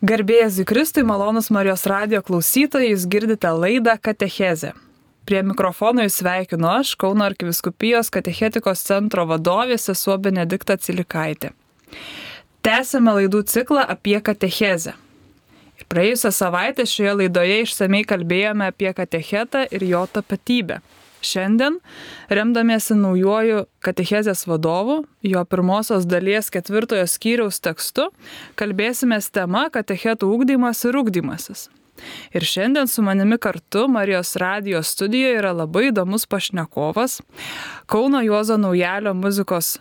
Garbėjai Zikristui, malonus Marijos radio klausytojai, jūs girdite laidą Katechezė. Prie mikrofono jūs sveikinu aš, Kauno arkiviskupijos katechetikos centro vadovė sesuo Benedikta Cilikaitė. Tęsėme laidų ciklą apie katechezę. Ir praėjusią savaitę šioje laidoje išsamei kalbėjome apie katechetą ir jo tapatybę. Šiandien, remdamiesi naujoju katechezės vadovu, jo pirmosios dalies ketvirtojo skyriaus tekstu, kalbėsime tema katechetų ūkdymas ir ūkdymasis. Ir šiandien su manimi kartu Marijos radijos studijoje yra labai įdomus pašnekovas, Kauno Juozo Naujalio muzikos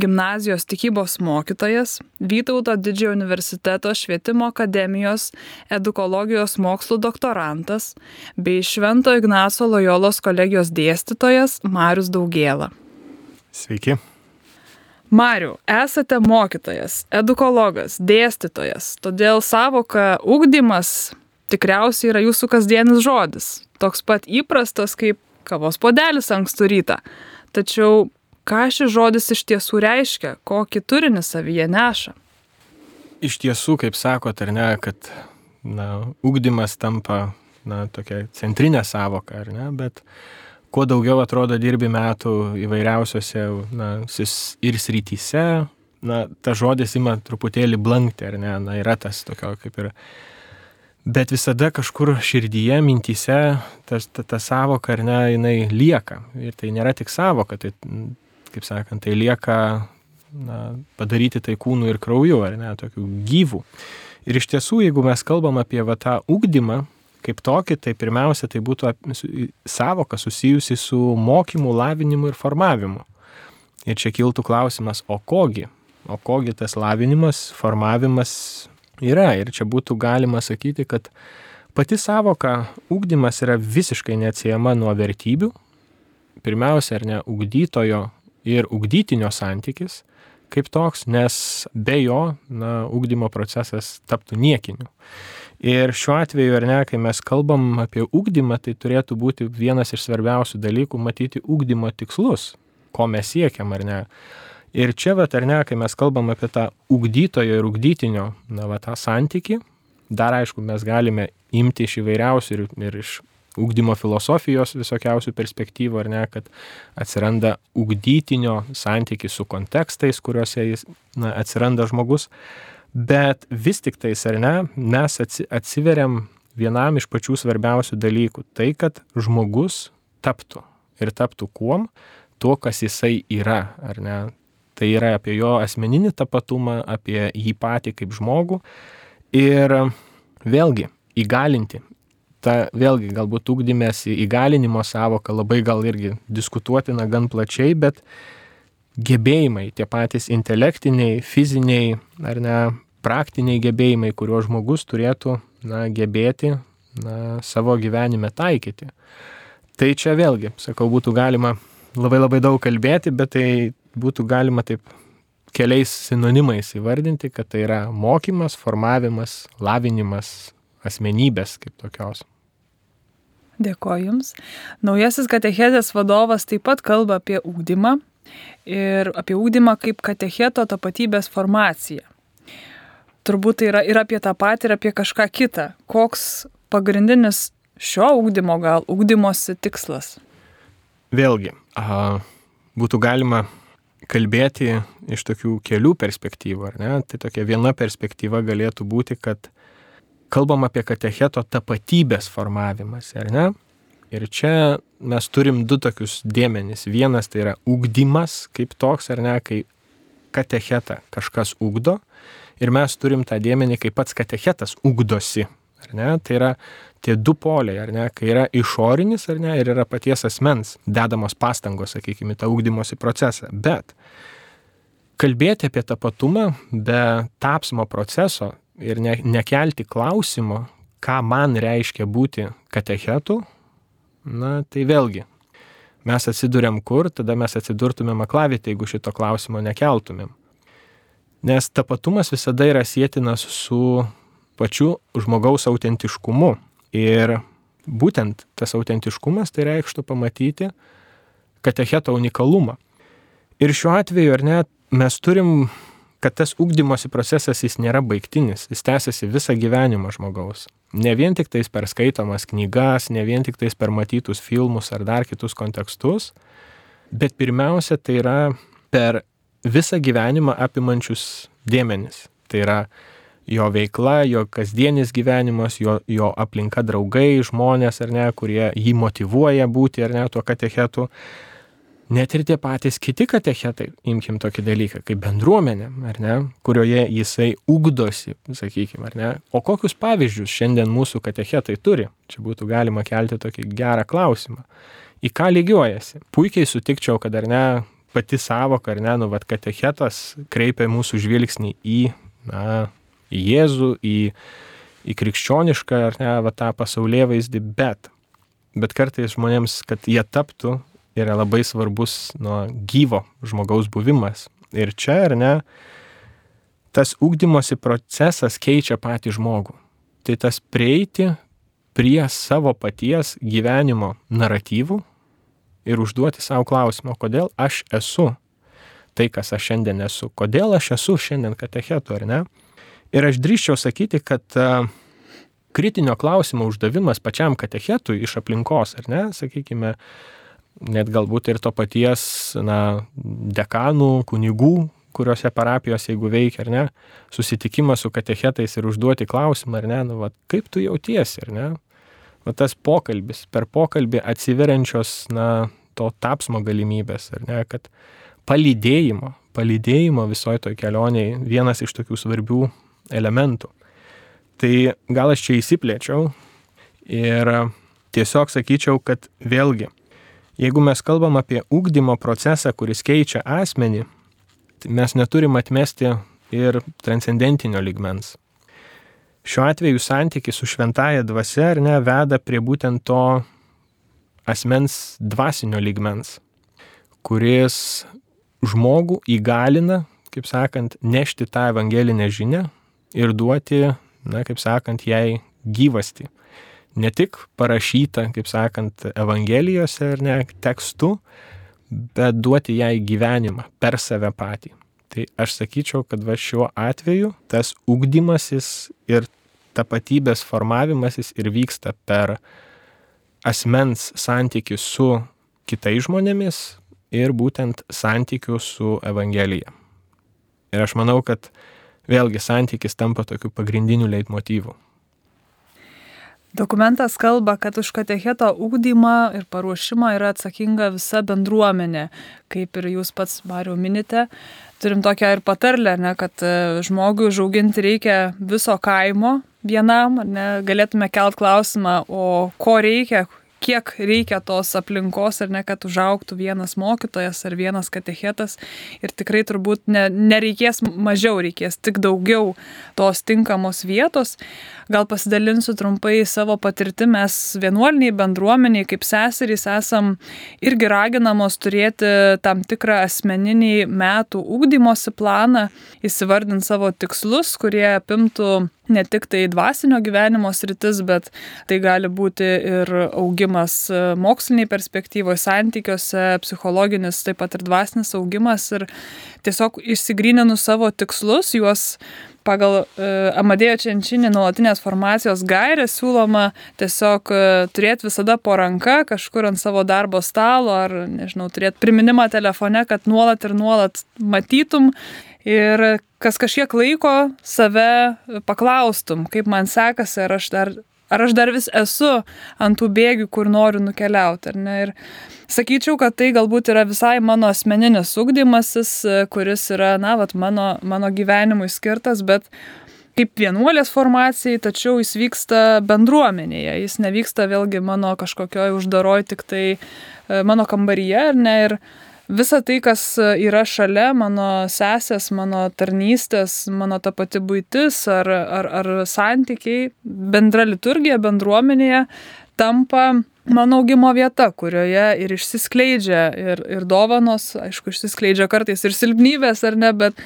gimnazijos tikybos mokytojas, Vytauto didžiojo universiteto švietimo akademijos edukologijos mokslų doktorantas bei Švento Ignaco Lojolos kolegijos dėstytojas Marius Daugėla. Sveiki. Mariu, esate mokytojas, edukologas, dėstytojas, todėl savoka ūkdymas tikriausiai yra jūsų kasdienis žodis, toks pat įprastas kaip kavos podelis ankstų rytą. Tačiau ką šis žodis iš tiesų reiškia, kokį turinį savyje neša. Iš tiesų, kaip sakot, ar ne, kad na, ugdymas tampa na, tokia centrinė savoka, ar ne, bet kuo daugiau atrodo dirbi metų įvairiausiose na, ir srityse, na, ta žodis ima truputėlį blankti, ar ne, na, yra tas tokio kaip ir bet visada kažkur širdyje, mintyse tas, ta, ta savoka, ar ne, jinai lieka. Ir tai nėra tik savoka, tai kaip sakant, tai lieka na, padaryti tai kūnu ir krauju, ar ne, tokių gyvų. Ir iš tiesų, jeigu mes kalbam apie va, tą ugdymą kaip tokį, tai pirmiausia, tai būtų savoka susijusi su mokymu, lavinimu ir formavimu. Ir čia kiltų klausimas, o kogi? O kogi tas lavinimas, formavimas yra? Ir čia būtų galima sakyti, kad pati savoka ugdymas yra visiškai neatsiejama nuo vertybių. Pirmiausia, ar ne, ugdytojo ir ugdytinio santykis kaip toks, nes be jo, na, ugdymo procesas taptų niekiniu. Ir šiuo atveju, ar ne, kai mes kalbam apie ugdymą, tai turėtų būti vienas iš svarbiausių dalykų matyti ugdymo tikslus, ko mes siekiam, ar ne. Ir čia, va, ar ne, kai mes kalbam apie tą ugdytojo ir ugdytinio, na, va, tą santyki, dar aišku, mes galime imti iš įvairiausių ir, ir iš ugdymo filosofijos visokiausių perspektyvų, ar ne, kad atsiranda ugdytinio santykis su kontekstais, kuriuose jis na, atsiranda žmogus, bet vis tik tais, ar ne, mes atsiveriam vienam iš pačių svarbiausių dalykų - tai, kad žmogus taptų. Ir taptų kuom, tuo, kas jisai yra, ar ne. Tai yra apie jo asmeninį tapatumą, apie jį patį kaip žmogų. Ir vėlgi įgalinti ta vėlgi galbūt ugdymės įgalinimo savoka labai gal irgi diskutuotina gan plačiai, bet gebėjimai, tie patys intelektiniai, fiziniai ar ne praktiniai gebėjimai, kuriuos žmogus turėtų na, gebėti na, savo gyvenime taikyti. Tai čia vėlgi, sakau, būtų galima labai labai daug kalbėti, bet tai būtų galima taip keliais sinonimais įvardinti, kad tai yra mokymas, formavimas, lavinimas, asmenybės kaip tokios. Dėkoju Jums. Naujasis katechezės vadovas taip pat kalba apie ūkdymą ir apie ūkdymą kaip katecheto tapatybės formaciją. Turbūt tai yra ir apie tą patį, ir apie kažką kitą. Koks pagrindinis šio ūkdymo gal ūkdymosi tikslas? Vėlgi, a, būtų galima kalbėti iš tokių kelių perspektyvų, ar ne? Tai tokia viena perspektyva galėtų būti, kad kalbam apie katecheto tapatybės formavimas, ar ne? Ir čia mes turim du tokius dėmenys. Vienas tai yra ugdymas kaip toks, ar ne, kai katechetą kažkas ugdo. Ir mes turim tą dėmenį, kai pats katechetas ugdosi. Ar ne? Tai yra tie du poliai, ar ne, kai yra išorinis, ar ne, ir yra paties asmens dedamos pastangos, sakykime, tą ugdymosi procesą. Bet kalbėti apie tapatumą be tapsmo proceso ir ne, nekelti klausimo, ką man reiškia būti katechetu, na tai vėlgi, mes atsidurėm kur, tada mes atsidurtumėm aklavitę, jeigu šito klausimo nekeltumėm. Nes tapatumas visada yra sėtinas su pačiu žmogaus autentiškumu. Ir būtent tas autentiškumas tai reikštų pamatyti katecheto unikalumą. Ir šiuo atveju, ar ne, mes turim kad tas ugdymosi procesas jis nėra baigtinis, jis tęsiasi visą gyvenimą žmogaus. Ne vien tik tais per skaitomas knygas, ne vien tik tais per matytus filmus ar dar kitus kontekstus, bet pirmiausia tai yra per visą gyvenimą apimančius dėmenis. Tai yra jo veikla, jo kasdienis gyvenimas, jo, jo aplinka draugai, žmonės ar ne, kurie jį motivuoja būti ar ne tuo katechetu. Net ir tie patys kiti katechetai, imkim tokį dalyką, kaip bendruomenė, ar ne, kurioje jisai ugdosi, sakykime, ar ne. O kokius pavyzdžius šiandien mūsų katechetai turi? Čia būtų galima kelti tokį gerą klausimą. Į ką lygiuojasi? Puikiai sutikčiau, kad ar ne, pati savoka, ar ne, nu, vad katechetas kreipia mūsų žvilgsnį į, na, į Jėzų, į, į krikščionišką, ar ne, va tą pasaulyje vaizdį, bet, bet kartais žmonėms, kad jie taptų yra labai svarbus nuo gyvo žmogaus buvimas. Ir čia, ar ne, tas ūkdymosi procesas keičia patį žmogų. Tai tas prieiti prie savo paties gyvenimo naratyvų ir užduoti savo klausimą, kodėl aš esu tai, kas aš šiandien esu, kodėl aš esu šiandien katechetu, ar ne? Ir aš drįščiau sakyti, kad kritinio klausimo uždavimas pačiam katechetui iš aplinkos, ar ne, sakykime, net galbūt ir to paties, na, dekanų, kunigų, kuriuose parapijos, jeigu veikia, ar ne, susitikimas su katechetais ir užduoti klausimą, ar ne, nu, va, kaip tu jautiesi, ar ne, va, tas pokalbis, per pokalbį atsiveriančios, na, to tapsmo galimybės, ar ne, kad palydėjimo, palydėjimo visoje toj kelioniai vienas iš tokių svarbių elementų. Tai gal aš čia įsiplėčiau ir tiesiog sakyčiau, kad vėlgi Jeigu mes kalbam apie ūkdymo procesą, kuris keičia asmenį, tai mes neturim atmesti ir transcendentinio ligmens. Šiuo atveju santykis su šventaja dvasia ar ne veda prie būtent to asmens dvasinio ligmens, kuris žmogų įgalina, kaip sakant, nešti tą evangelinę žinę ir duoti, na, kaip sakant, jai gyvasti ne tik parašyta, kaip sakant, Evangelijose ar ne tekstu, bet duoti jai gyvenimą per save patį. Tai aš sakyčiau, kad va šiuo atveju tas ugdymasis ir tapatybės formavimasis ir vyksta per asmens santykių su kitais žmonėmis ir būtent santykių su Evangelija. Ir aš manau, kad vėlgi santykis tampa tokiu pagrindiniu leitmotyvu. Dokumentas kalba, kad už katecheto ūkdymą ir paruošimą yra atsakinga visa bendruomenė, kaip ir jūs pats, Mariu, minite. Turim tokią ir patarlę, ne, kad e, žmogui užauginti reikia viso kaimo vienam, ne, galėtume kelt klausimą, o ko reikia, kiek reikia tos aplinkos ar ne, kad užauktų vienas mokytojas ar vienas katechetas ir tikrai turbūt ne, nereikės mažiau, reikės tik daugiau tos tinkamos vietos. Gal pasidalinsiu trumpai savo patirtį, mes vienuoliniai bendruomeniai kaip seserys esam irgi raginamos turėti tam tikrą asmeninį metų ūkdymosi planą, įsivardinti savo tikslus, kurie apimtų ne tik tai dvasinio gyvenimo sritis, bet tai gali būti ir augimas e, moksliniai perspektyvoje, santykiuose, psichologinis, taip pat ir dvasinis augimas ir tiesiog išsigryninu savo tikslus, juos pagal uh, Amadėjo Čenčinį nuolatinės formacijos gairę siūloma tiesiog uh, turėti visada po ranka kažkur ant savo darbo stalo ar, nežinau, turėti priminimą telefone, kad nuolat ir nuolat matytum. Ir kas kažkiek laiko save paklaustum, kaip man sekasi, ar aš dar, ar aš dar vis esu ant tų bėgių, kur noriu nukeliauti, ar ne. Ir sakyčiau, kad tai galbūt yra visai mano asmeninis ugdymasis, kuris yra, na, vat, mano, mano gyvenimui skirtas, bet kaip vienuolės formacijai, tačiau jis vyksta bendruomenėje, jis nevyksta vėlgi mano kažkokioj uždaroj tik tai e, mano kambaryje, ar ne. Ir visa tai, kas yra šalia mano sesės, mano tarnystės, mano ta pati būtis ar, ar, ar santykiai, bendra liturgija bendruomenėje tampa mano augimo vieta, kurioje ir išsiskleidžia ir, ir dovanos, aišku, išsiskleidžia kartais ir silpnybės ar ne, bet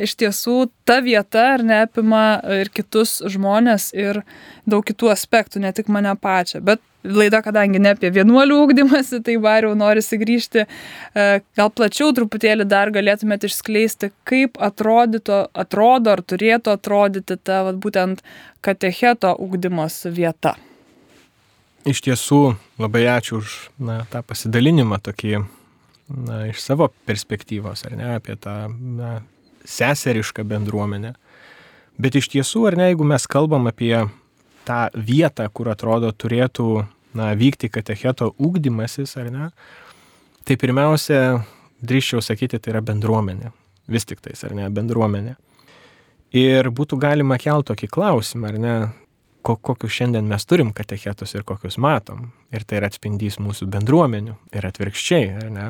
iš tiesų ta vieta ar ne apima ir kitus žmonės ir daug kitų aspektų, ne tik mane pačią. Bet laida, kadangi ne apie vienuolių ūkdymasi, tai variau norisi grįžti. E, gal plačiau truputėlį dar galėtumėte išskleisti, kaip atrodyto, atrodo ar turėtų atrodyti ta vat, būtent katecheto ūkdymos vieta. Iš tiesų, labai ačiū už na, tą pasidalinimą tokį na, iš savo perspektyvos, ar ne, apie tą na, seserišką bendruomenę. Bet iš tiesų, ar ne, jeigu mes kalbam apie tą vietą, kur atrodo turėtų na, vykti katecheto ūkdymasis, ar ne, tai pirmiausia, drįščiau sakyti, tai yra bendruomenė. Vis tik tais, ar ne, bendruomenė. Ir būtų galima kelti tokį klausimą, ar ne, ko, kokius šiandien mes turim katechetus ir kokius matom. Ir tai yra atspindys mūsų bendruomenių ir atvirkščiai, ar ne,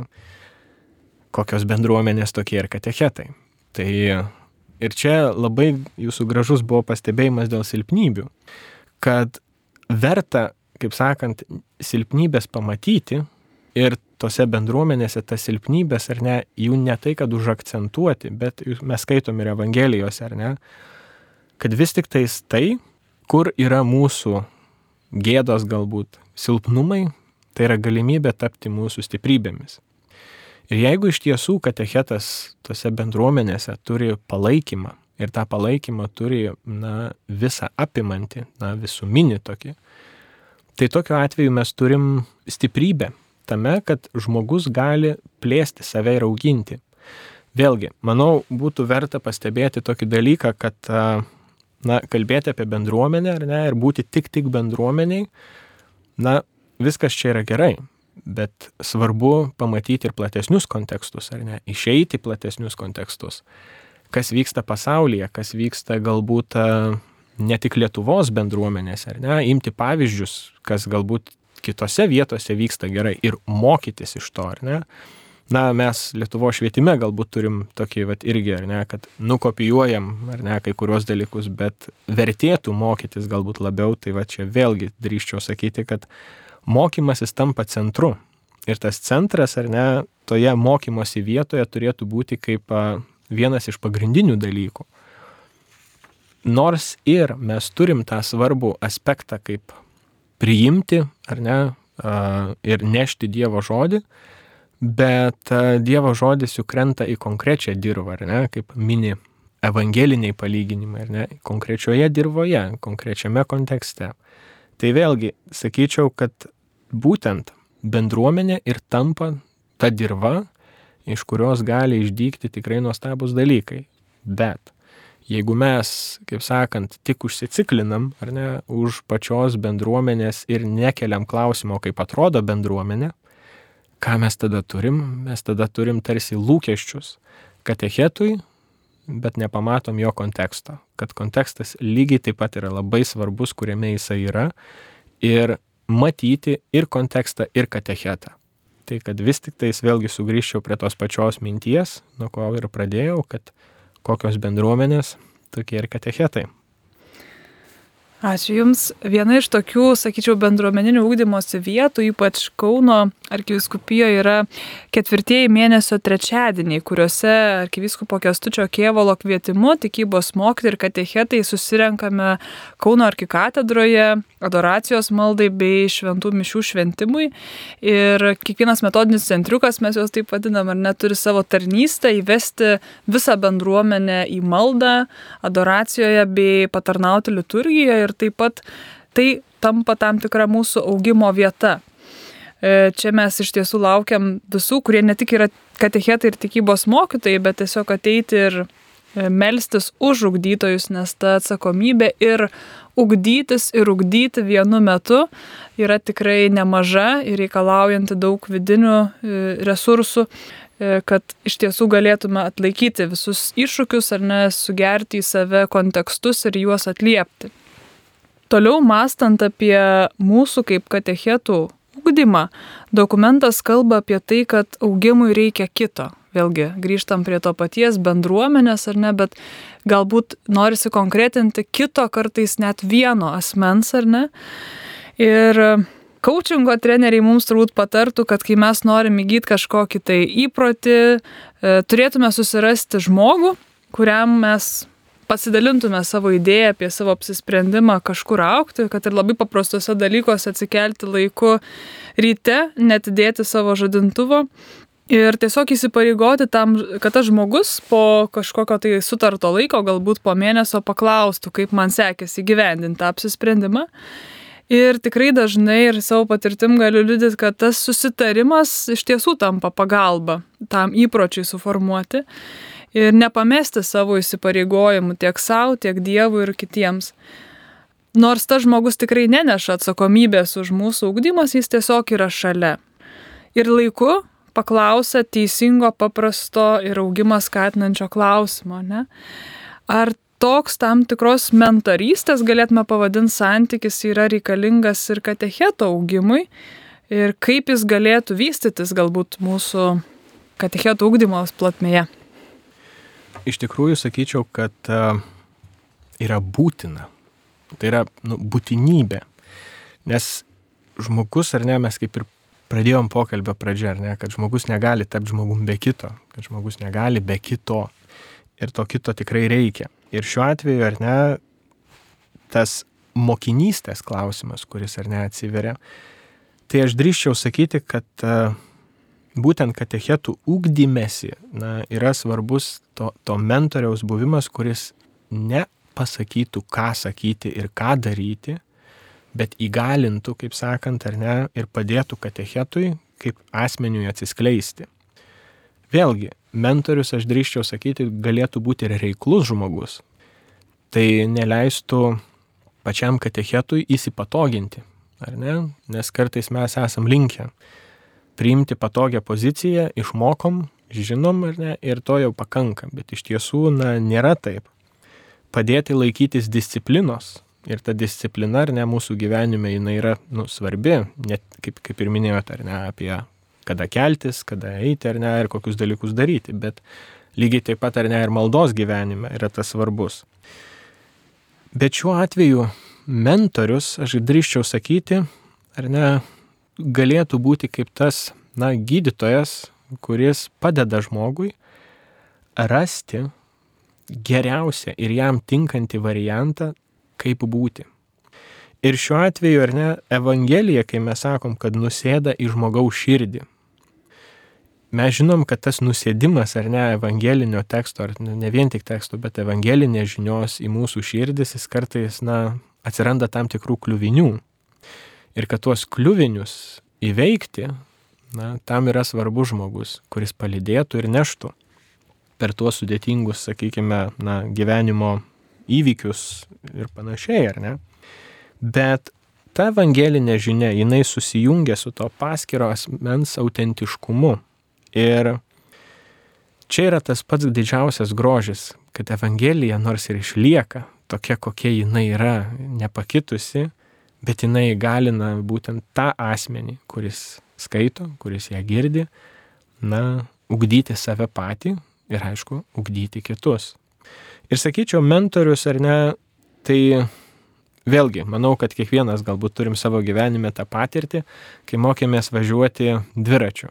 kokios bendruomenės tokie ir katechetai. Tai ir čia labai jūsų gražus buvo pastebėjimas dėl silpnybių kad verta, kaip sakant, silpnybės pamatyti ir tose bendruomenėse tas silpnybės, ar ne, jų ne tai, kad užakcentuoti, bet mes skaitom ir Evangelijos, ar ne, kad vis tik tais tai, kur yra mūsų gėdos galbūt silpnumai, tai yra galimybė tapti mūsų stiprybėmis. Ir jeigu iš tiesų katechetas tose bendruomenėse turi palaikymą, ir tą palaikymą turi na, visą apimantį, na, visuminį tokį, tai tokiu atveju mes turim stiprybę tame, kad žmogus gali plėsti save ir auginti. Vėlgi, manau, būtų verta pastebėti tokį dalyką, kad na, kalbėti apie bendruomenę ne, ir būti tik tik bendruomeniai, na, viskas čia yra gerai, bet svarbu pamatyti ir platesnius kontekstus, ar ne, išeiti į platesnius kontekstus kas vyksta pasaulyje, kas vyksta galbūt e, ne tik Lietuvos bendruomenėse, ar ne, imti pavyzdžius, kas galbūt kitose vietose vyksta gerai ir mokytis iš to, ar ne. Na, mes Lietuvo švietime galbūt turim tokį, vat, irgi, ar ne, kad nukopijuojam, ar ne, kai kurios dalykus, bet vertėtų mokytis galbūt labiau, tai va čia vėlgi drįščiau sakyti, kad mokymasis tampa centru. Ir tas centras, ar ne, toje mokymosi vietoje turėtų būti kaip vienas iš pagrindinių dalykų. Nors ir mes turim tą svarbų aspektą kaip priimti, ar ne, ir nešti Dievo žodį, bet Dievo žodis juk krenta į konkrečią dirvą, ar ne, kaip mini evangeliniai palyginimai, ar ne, konkrečioje dirboje, konkrečiame kontekste. Tai vėlgi, sakyčiau, kad būtent bendruomenė ir tampa ta dirba, iš kurios gali išdykti tikrai nuostabus dalykai. Bet jeigu mes, kaip sakant, tik užsiciklinam, ar ne, už pačios bendruomenės ir nekeliam klausimo, kaip atrodo bendruomenė, ką mes tada turim? Mes tada turim tarsi lūkesčius katechetui, bet nepamatom jo konteksto. Kad kontekstas lygiai taip pat yra labai svarbus, kuriame jisai yra. Ir matyti ir kontekstą, ir katechetą tai kad vis tik tais vėlgi sugrįžčiau prie tos pačios minties, nuo ko ir pradėjau, kad kokios bendruomenės, tokie ir katechetai. Ačiū Jums. Viena iš tokių, sakyčiau, bendruomeninių ūkdymosi vietų, ypač Kauno arkiviskupijoje, yra ketvirtieji mėnesio trečiadieniai, kuriuose arkiviskupo Kestučio Kievalo kvietimu tikybos mokyti ir katechetai susirenkame Kauno arkikatedroje adoracijos maldai bei šventų mišių šventimui. Ir kiekvienas metodinis centriukas, mes juos taip vadinam, ar neturi savo tarnystę įvesti visą bendruomenę į maldą, adoracijoje bei patarnauti liturgijoje ir taip pat tai tampa tam tikra mūsų augimo vieta. E, čia mes iš tiesų laukiam visų, kurie ne tik yra katechetai ir tikybos mokytojai, bet tiesiog ateiti ir e, melstis už ugdytojus, nes ta atsakomybė ir ugdytis ir ugdyti vienu metu yra tikrai nemaža ir reikalaujanti daug vidinių e, resursų, kad iš tiesų galėtume atlaikyti visus iššūkius ar ne sugerti į save kontekstus ir juos atliepti. Toliau mastant apie mūsų kaip katechetų ugdymą, dokumentas kalba apie tai, kad augimui reikia kito. Vėlgi, grįžtam prie to paties bendruomenės ar ne, bet galbūt norisi konkretinti kito kartais net vieno asmens ar ne. Ir Kaučingo treneriai mums turbūt patartų, kad kai mes norim įgyti kažkokį tai įprotį, e, turėtume susirasti žmogų, kuriam mes pasidalintume savo idėją apie savo apsisprendimą kažkur aukti, kad ir labai paprastose dalykuose atsikelti laiku ryte, netidėti savo žadintuvo. Ir tiesiog įsipareigoti tam, kad tas žmogus po kažkokio tai sutarto laiko, galbūt po mėnesio paklaustų, kaip man sekėsi gyvendinti tą apsisprendimą. Ir tikrai dažnai ir savo patirtim galiu liudyti, kad tas susitarimas iš tiesų tampa pagalba tam įpročiai suformuoti ir nepamesti savo įsipareigojimų tiek savo, tiek Dievui ir kitiems. Nors tas žmogus tikrai neneša atsakomybės už mūsų ugdymas, jis tiesiog yra šalia. Ir laiku paklausia teisingo, paprasto ir augimą skatinančio klausimo. Ne? Ar toks tam tikros mentorystės, galėtume pavadinti, santykis yra reikalingas ir katecheto augimui ir kaip jis galėtų vystytis galbūt mūsų katecheto augdymos platmėje? Iš tikrųjų sakyčiau, kad uh, yra būtina. Tai yra nu, būtinybė. Nes žmogus, ar ne, mes kaip ir pradėjom pokalbio pradžią, ar ne, kad žmogus negali tapti žmogum be kito, kad žmogus negali be kito. Ir to kito tikrai reikia. Ir šiuo atveju, ar ne, tas mokinystės klausimas, kuris ar ne atsiveria, tai aš drįščiau sakyti, kad uh, būtent katechetų ūkdymėsi na, yra svarbus to, to mentoriaus buvimas, kuris ne pasakytų, ką sakyti ir ką daryti, bet įgalintų, kaip sakant, ar ne, ir padėtų katechetui kaip asmeniui atsiskleisti. Vėlgi, mentorius, aš drįščiau sakyti, galėtų būti ir reiklus žmogus. Tai neleistų pačiam katechetui įsipatoginti, ar ne? Nes kartais mes esam linkę priimti patogią poziciją, išmokom, žinom ar ne, ir to jau pakanka, bet iš tiesų, na, nėra taip. Padėti laikytis disciplinos ir ta disciplina, ar ne, mūsų gyvenime jinai yra, nu, svarbi, net kaip, kaip ir minėjote, ar ne, apie kada keltis, kada eiti, ar ne, ir kokius dalykus daryti, bet lygiai taip pat, ar ne, ir maldos gyvenime yra tas svarbus. Bet šiuo atveju mentorius, aš drįščiau sakyti, ar ne, galėtų būti kaip tas, na, gydytojas, kuris padeda žmogui rasti geriausią ir jam tinkantį variantą, kaip būti. Ir šiuo atveju, ar ne, Evangelija, kai mes sakom, kad nusėda į žmogaus širdį. Mes žinom, kad tas nusėdimas, ar ne, evangelinio teksto, ar ne vien tik teksto, bet evangelinės žinios į mūsų širdis, jis kartais, na, atsiranda tam tikrų kliuvinių. Ir kad tuos kliuvinius įveikti, na, tam yra svarbus žmogus, kuris palydėtų ir neštų per tuos sudėtingus, sakykime, na, gyvenimo įvykius ir panašiai, ar ne? Bet ta evangelinė žinia, jinai susijungia su to paskiro asmens autentiškumu. Ir čia yra tas pats didžiausias grožis, kad evangelija nors ir išlieka tokia, kokia jinai yra, nepakitusi, bet jinai įgalina būtent tą asmenį, kuris skaito, kuris ją girdi, na, ugdyti save patį ir aišku, ugdyti kitus. Ir sakyčiau, mentorius ar ne, tai vėlgi, manau, kad kiekvienas galbūt turim savo gyvenime tą patirtį, kai mokėmės važiuoti dviračiu.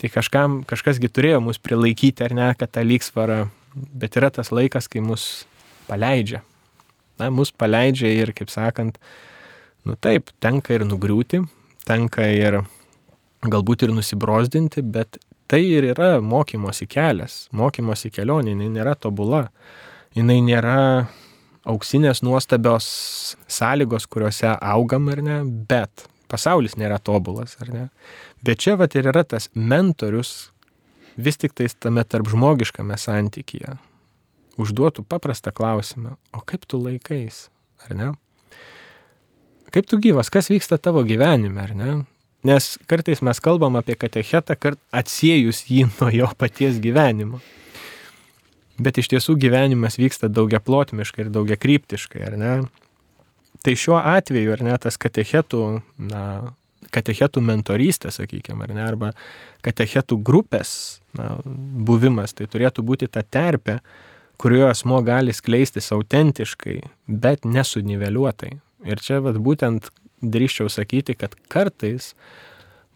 Tai kažkam, kažkasgi turėjo mus prilaikyti ar ne, kad tą lygsvarą, bet yra tas laikas, kai mus paleidžia. Na, mus paleidžia ir, kaip sakant, Nu taip, tenka ir nugriūti, tenka ir galbūt ir nusibrozdinti, bet tai ir yra mokymosi kelias, mokymosi kelionė, jinai nėra tobula, jinai nėra auksinės nuostabios sąlygos, kuriuose augam ar ne, bet pasaulis nėra tobulas ar ne. Bet čia vat ir yra tas mentorius vis tik tais tame tarp žmogiškame santykyje. Užduotų paprastą klausimą, o kaip tu laikais, ar ne? Kaip tu gyvas, kas vyksta tavo gyvenime, ar ne? Nes kartais mes kalbam apie katechetą, kart atsiejus jį nuo jo paties gyvenimo. Bet iš tiesų gyvenimas vyksta daugia plotmiškai ir daugia kryptiškai, ar ne? Tai šiuo atveju, ar ne, tas katechetų, na, katechetų mentorystė, sakykime, ar ne, arba katechetų grupės na, buvimas, tai turėtų būti ta terpė, kurioje asmo gali skleistis autentiškai, bet nesuniveliuotai. Ir čia vat, būtent drįščiau sakyti, kad kartais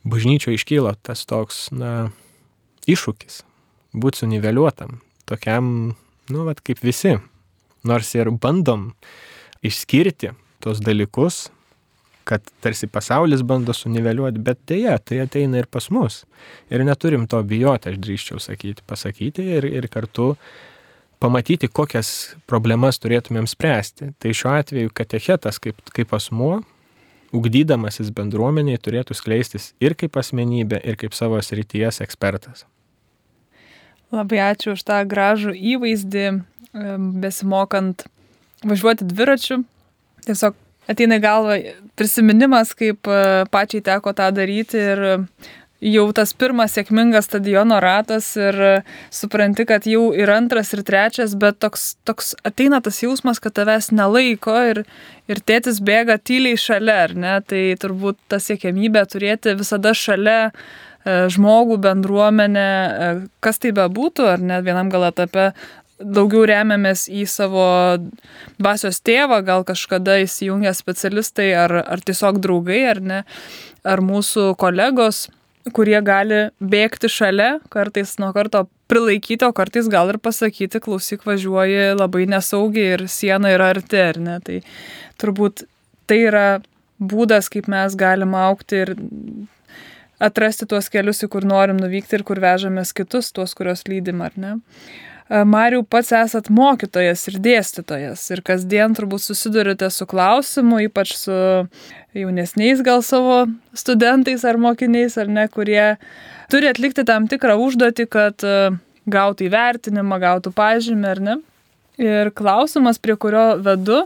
bažnyčio iškyla tas toks, na, iššūkis būti suniveliuotam, tokiam, nu, vat, kaip visi. nors ir bandom išskirti tos dalykus, kad tarsi pasaulis bando suniveliuoti, bet dėja, tai ateina ir pas mus. Ir neturim to bijoti, aš drįščiau sakyti, pasakyti ir, ir kartu pamatyti, kokias problemas turėtumėm spręsti. Tai šiuo atveju katechetas kaip, kaip asmuo, ugdydamasis bendruomeniai, turėtų skleistis ir kaip asmenybė, ir kaip savo srities ekspertas. Labai ačiū už tą gražų įvaizdį, besimokant važiuoti dviračiu. Tiesiog ateina į galvą prisiminimas, kaip e, pačiai teko tą daryti ir jau tas pirmas sėkmingas stadiono ratas ir supranti, kad jau ir antras, ir trečias, bet toks, toks ateina tas jausmas, kad tavęs nelaiko ir, ir tėtis bėga tyliai šalia, ar ne? Tai turbūt ta sėkmybė turėti visada šalia e, žmogų, bendruomenę, e, kas tai bebūtų, ar net vienam gal etape daugiau remiamės į savo dvasios tėvą, gal kažkada įsijungia specialistai ar, ar tiesiog draugai, ar ne, ar mūsų kolegos, kurie gali bėgti šalia, kartais nuo karto prilaikyti, o kartais gal ir pasakyti, klausyk, važiuoji labai nesaugiai ir siena yra arti, ar ne. Tai turbūt tai yra būdas, kaip mes galim aukti ir atrasti tuos kelius, į kur norim nuvykti ir kur vežamės kitus, tuos, kurios lydim, ar ne. Mariu, pats esat mokytojas ir dėstytojas ir kasdien turbūt susidurite su klausimu, ypač su jaunesniais gal savo studentais ar mokiniais, ar ne, kurie turi atlikti tam tikrą užduotį, kad gautų įvertinimą, gautų pažymį, ar ne. Ir klausimas, prie kurio vedu,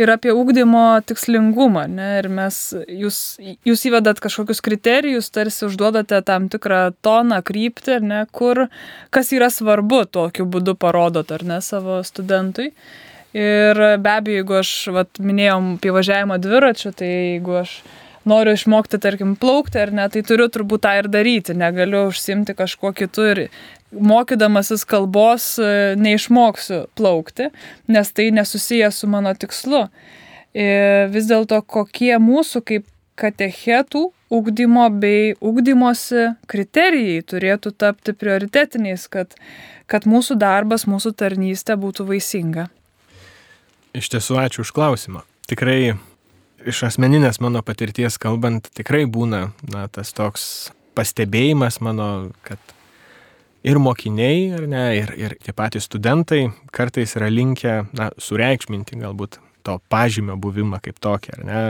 ir apie ūkdymo tikslingumą. Ne? Ir mes, jūs, jūs įvedat kažkokius kriterijus, tarsi užduodate tam tikrą toną, kryptį, ne, kur, kas yra svarbu tokiu būdu parodot, ar ne, savo studentui. Ir be abejo, jeigu aš vat, minėjom apie važiavimą dviračiu, tai jeigu aš noriu išmokti, tarkim, plaukti ar ne, tai turiu turbūt tą ir daryti, negaliu užsimti kažkuo kitu ir mokydamasis kalbos e, neišmoksiu plaukti, nes tai nesusiję su mano tikslu. Ir e, vis dėlto kokie mūsų kaip katechetų ugdymo bei ugdymosi kriterijai turėtų tapti prioritetiniais, kad, kad mūsų darbas, mūsų tarnystė būtų vaisinga. Iš tiesų, ačiū už klausimą. Tikrai iš asmeninės mano patirties kalbant, tikrai būna na, tas toks pastebėjimas mano, kad ir mokiniai, ar ne, ir, ir tie patys studentai kartais yra linkę, na, sureikšminti galbūt to pažymio buvimą kaip tokį, ar ne,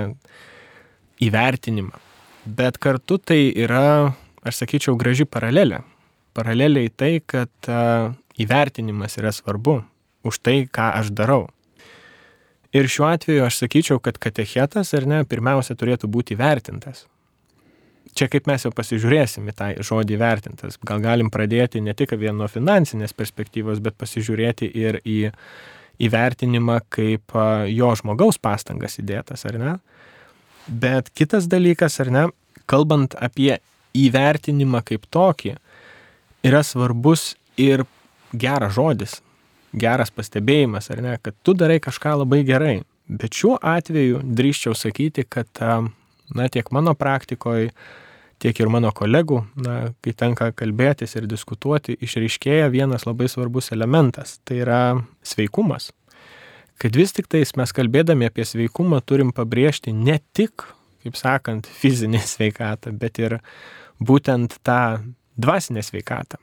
įvertinimą. Bet kartu tai yra, aš sakyčiau, graži paralelė. Paraleliai tai, kad uh, įvertinimas yra svarbu už tai, ką aš darau. Ir šiuo atveju aš sakyčiau, kad katechetas, ar ne, pirmiausia turėtų būti vertintas čia kaip mes jau pasižiūrėsim į tą žodį vertintas. Gal galim pradėti ne tik vien nuo finansinės perspektyvos, bet pasižiūrėti ir į įvertinimą kaip jo žmogaus pastangas įdėtas, ar ne? Bet kitas dalykas, ar ne, kalbant apie įvertinimą kaip tokį, yra svarbus ir geras žodis, geras pastebėjimas, ar ne, kad tu darai kažką labai gerai. Bet šiuo atveju drįščiau sakyti, kad na, tiek mano praktikoje, tiek ir mano kolegų, na, kai tenka kalbėtis ir diskutuoti, išryškėja vienas labai svarbus elementas - tai yra sveikumas. Kad vis tik tais mes kalbėdami apie sveikumą turim pabrėžti ne tik, kaip sakant, fizinę sveikatą, bet ir būtent tą dvasinę sveikatą.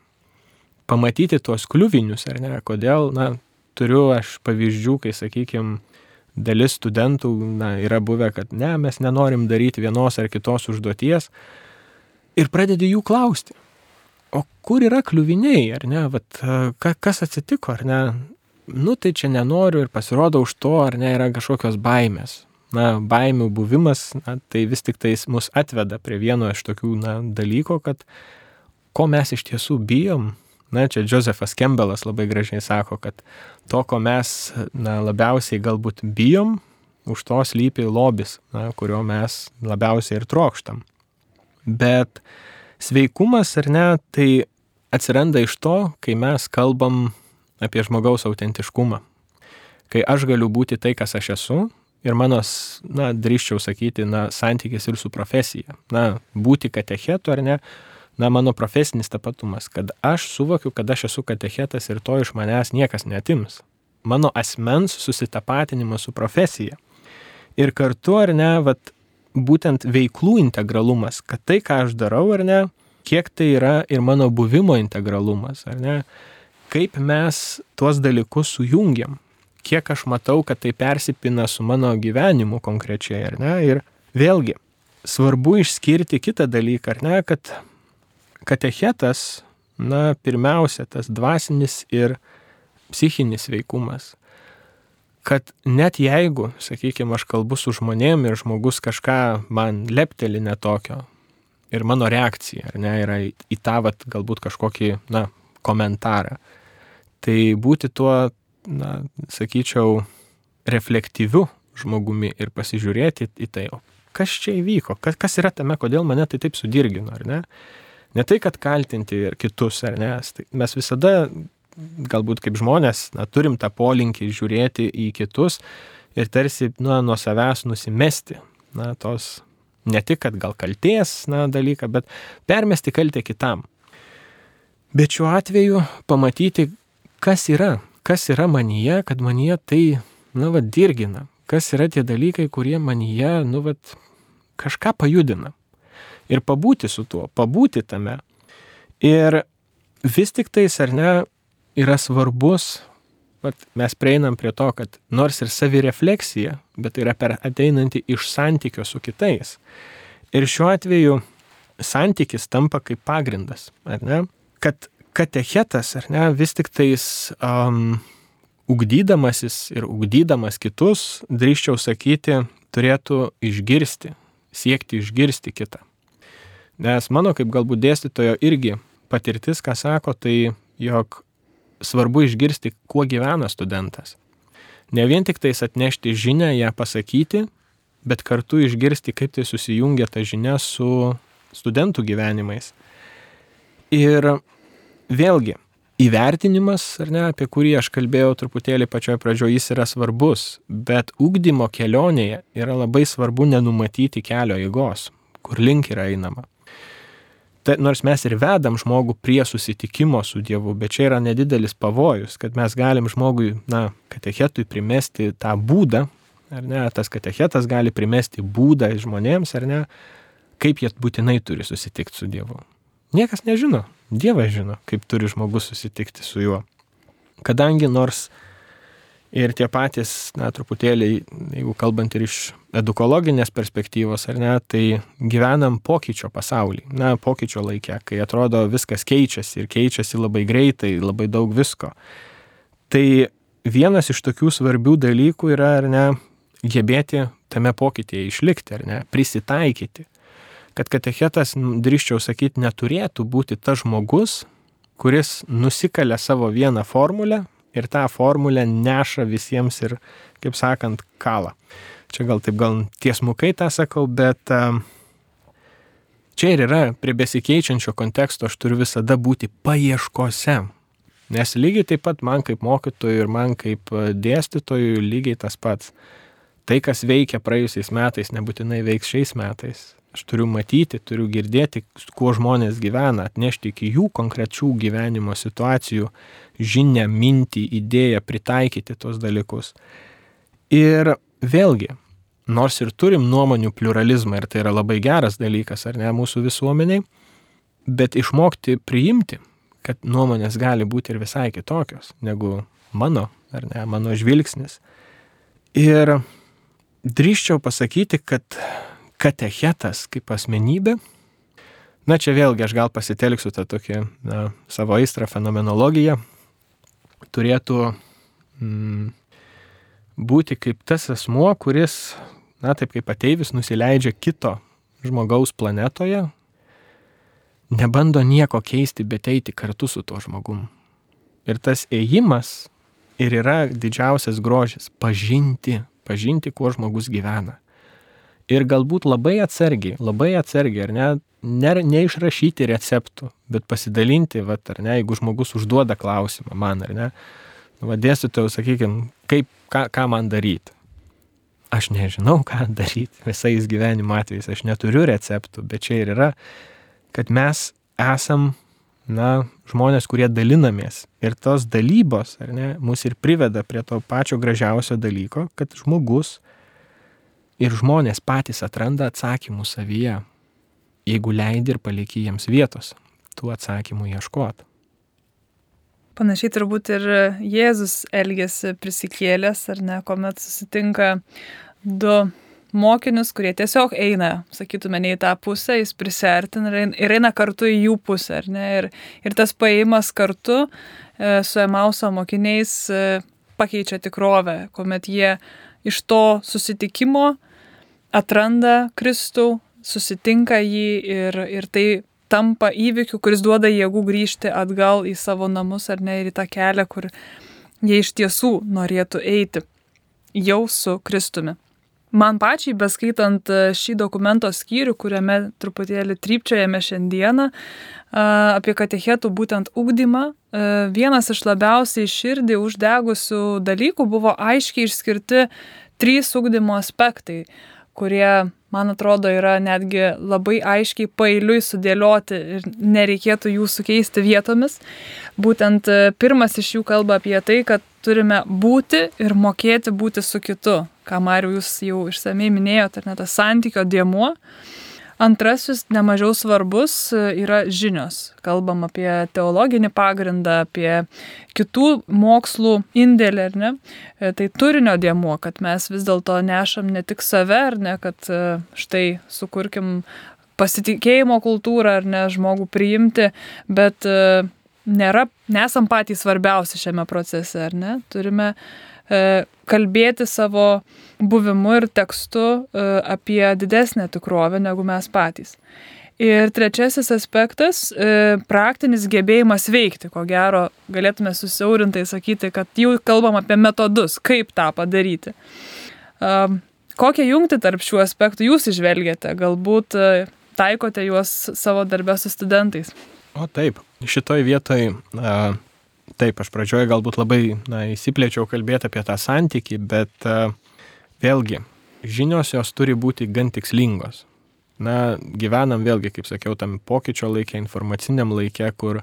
Pamatyti tuos kliuvinius, ar ne, kodėl, na, turiu aš pavyzdžių, kai, sakykime, dalis studentų na, yra buvę, kad ne, mes nenorim daryti vienos ar kitos užduoties ir pradedi jų klausti. O kur yra kliuviniai, ar ne, Vat, ka, kas atsitiko, ar ne, nu tai čia nenoriu ir pasirodo už to, ar ne, yra kažkokios baimės. Na, baimių buvimas, na, tai vis tik tais mus atveda prie vieno iš tokių na, dalykų, kad ko mes iš tiesų bijom, Na, čia Josefas Kembelas labai gražiai sako, kad to, ko mes na, labiausiai galbūt bijom, už to slypi lobis, na, kurio mes labiausiai ir trokštam. Bet sveikumas ar ne, tai atsiranda iš to, kai mes kalbam apie žmogaus autentiškumą. Kai aš galiu būti tai, kas aš esu ir mano, na, drįščiau sakyti, na, santykis ir su profesija. Na, būti katechetu ar ne, na, mano profesinis tapatumas, kad aš suvokiu, kad aš esu katechetas ir to iš manęs niekas netims. mano asmens susitapatinimas su profesija. Ir kartu, ar ne, vat, būtent veiklų integralumas, kad tai, ką aš darau, ar ne, kiek tai yra ir mano buvimo integralumas, ar ne, kaip mes tuos dalykus sujungiam, kiek aš matau, kad tai persipina su mano gyvenimu konkrečiai, ar ne, ir vėlgi, svarbu išskirti kitą dalyką, ar ne, kad katechetas, na, pirmiausia, tas dvasinis ir psichinis veikumas. Kad net jeigu, sakykime, aš kalbu su žmonėm ir žmogus kažką man lepteli netokio ir mano reakcija, ar ne, yra į, tą, vat, galbūt kažkokį, na, komentarą, tai būti tuo, na, sakyčiau, reflektyviu žmogumi ir pasižiūrėti į tai, o kas čia įvyko, kas, kas yra tame, kodėl mane tai taip sudirgino, ar ne? Ne tai, kad kaltinti ir kitus, ar ne? Tai mes visada galbūt kaip žmonės na, turim tą polinkį žiūrėti į kitus ir tarsi nu, nuo savęs nusimesti na, tos ne tik, kad gal kalties na, dalyką, bet permesti kaltę kitam. Bet šiuo atveju pamatyti, kas yra, kas yra manyje, kad manyje tai, na, vad, dirgina, kas yra tie dalykai, kurie manyje, nu, vad, kažką pajudina. Ir pabūti su tuo, pabūti tame. Ir vis tik tais, ar ne, yra svarbus, vat, mes prieinam prie to, kad nors ir savirefleksija, bet tai yra per ateinanti iš santykio su kitais. Ir šiuo atveju santykis tampa kaip pagrindas, ar ne? Kad katechetas, ar ne, vis tik tais um, ugdydamasis ir ugdydamas kitus, drįščiau sakyti, turėtų išgirsti, siekti išgirsti kitą. Nes mano kaip galbūt dėstytojo irgi patirtis, ką sako, tai jog svarbu išgirsti, kuo gyvena studentas. Ne vien tik tais atnešti žinę, ją pasakyti, bet kartu išgirsti, kaip tai susijungia ta žinia su studentų gyvenimais. Ir vėlgi, įvertinimas, ar ne, apie kurį aš kalbėjau truputėlį pačioje pradžioje, jis yra svarbus, bet ugdymo kelionėje yra labai svarbu nenumatyti kelio eigos, kur link yra einama ta, nors mes ir vedam žmogų prie susitikimo su Dievu, bet čia yra nedidelis pavojus, kad mes galim žmogui, na, katechetui primesti tą būdą, ar ne, tas katechetas gali primesti būdą žmonėms, ar ne, kaip jie būtinai turi susitikti su Dievu. Niekas nežino, Dievas žino, kaip turi žmogus susitikti su juo. Kadangi nors ir tie patys, na, truputėlį, jeigu kalbant ir iš edukologinės perspektyvos, ar ne, tai gyvenam pokyčio pasaulį, na, pokyčio laikė, kai atrodo viskas keičiasi ir keičiasi labai greitai, labai daug visko. Tai vienas iš tokių svarbių dalykų yra, ar ne, gebėti tame pokytyje išlikti, ar ne, prisitaikyti. Kad katechetas, drįščiau sakyti, neturėtų būti tas žmogus, kuris nusikalė savo vieną formulę ir tą formulę neša visiems ir, kaip sakant, kalą. Čia gal taip gal tiesmukai tą sakau, bet čia ir yra prie besikeičiančio konteksto aš turiu visada būti paieškose. Nes lygiai taip pat man kaip mokytojui ir man kaip dėstytojui lygiai tas pats. Tai, kas veikia praėjusiais metais, nebūtinai veiks šiais metais. Aš turiu matyti, turiu girdėti, kuo žmonės gyvena, atnešti iki jų konkrečių gyvenimo situacijų žinę, mintį, idėją, pritaikyti tos dalykus. Ir vėlgi, nors ir turim nuomonių pluralizmą ir tai yra labai geras dalykas, ar ne, mūsų visuomeniai, bet išmokti priimti, kad nuomonės gali būti ir visai kitokios negu mano, ar ne, mano žvilgsnis. Ir drįščiau pasakyti, kad katechetas kaip asmenybė, na čia vėlgi aš gal pasitelksiu tą tokį na, savo aistrą fenomenologiją, turėtų mm, būti kaip tas asmuo, kuris, na taip kaip ateivis, nusileidžia kito žmogaus planetoje, nebando nieko keisti, bet eiti kartu su tuo žmogum. Ir tas ėjimas ir yra didžiausias grožis - pažinti, pažinti, kuo žmogus gyvena ir galbūt labai atsargiai, labai atsargiai, ar ne, ne, neišrašyti receptų, bet pasidalinti, va, ar ne, jeigu žmogus užduoda klausimą man, ar ne, nu, vadėsiu, sakykime, kaip, ką, ką man daryti. Aš nežinau, ką daryti visais gyvenimo atvejais, aš neturiu receptų, bet čia ir yra, kad mes esam, na, žmonės, kurie dalinamės. Ir tos dalybos, ar ne, mus ir priveda prie to pačio gražiausio dalyko, kad žmogus ir žmonės patys atranda atsakymų savyje, jeigu leidi ir palieki jiems vietos tų atsakymų ieškoti. Panašiai turbūt ir Jėzus elgėsi prisikėlęs, ar ne, kuomet susitinka du mokinius, kurie tiesiog eina, sakytume, ne į tą pusę, jis prisertina ir eina kartu į jų pusę, ar ne? Ir, ir tas paėjimas kartu e, su Emauso mokiniais e, pakeičia tikrovę, kuomet jie iš to susitikimo atranda Kristų, susitinka jį ir, ir tai tampa įvykiu, kuris duoda jėgų grįžti atgal į savo namus ar ne ir į tą kelią, kur jie iš tiesų norėtų eiti jau su Kristumi. Man pačiai, beskaitant e, šį dokumento skyrių, kuriame truputėlį trypčiojame šiandieną apie katechetų būtent ugdymą, e, vienas iš labiausiai širdį uždegusių dalykų buvo aiškiai išskirti trys ugdymo aspektai, kurie, man atrodo, yra netgi labai aiškiai pailiui sudėlioti ir nereikėtų jų sukeisti vietomis. Būtent e, pirmas iš jų kalba apie tai, kad turime būti ir mokėti būti su kitu ką Mariu jūs jau išsamei minėjote, ar ne tas santykio dėmuo. Antrasis, nemažiau svarbus, yra žinios. Kalbam apie teologinį pagrindą, apie kitų mokslų indėlį, ar ne? E, tai turinio dėmuo, kad mes vis dėlto nešam ne tik save, ar ne, kad e, štai sukurkim pasitikėjimo kultūrą, ar ne, žmogų priimti, bet e, nėra, nesam patys svarbiausi šiame procese, ar ne? Turime E, kalbėti savo buvimu ir tekstu e, apie didesnę tikrovę negu mes patys. Ir trečiasis aspektas e, - praktinis gebėjimas veikti. Ko gero, galėtume susiaurintai sakyti, kad jau kalbam apie metodus, kaip tą padaryti. Kokią jungtį tarp šių aspektų jūs išvelgiate? Galbūt taikote juos savo darbę su studentais? O taip, šitoj vietoj taip, aš pradžioje galbūt labai na, įsiplėčiau kalbėti apie tą santykį, bet uh, vėlgi, žinios jos turi būti gan tikslingos. Na, gyvenam vėlgi, kaip sakiau, tam pokyčio laikė, informaciniam laikė, kur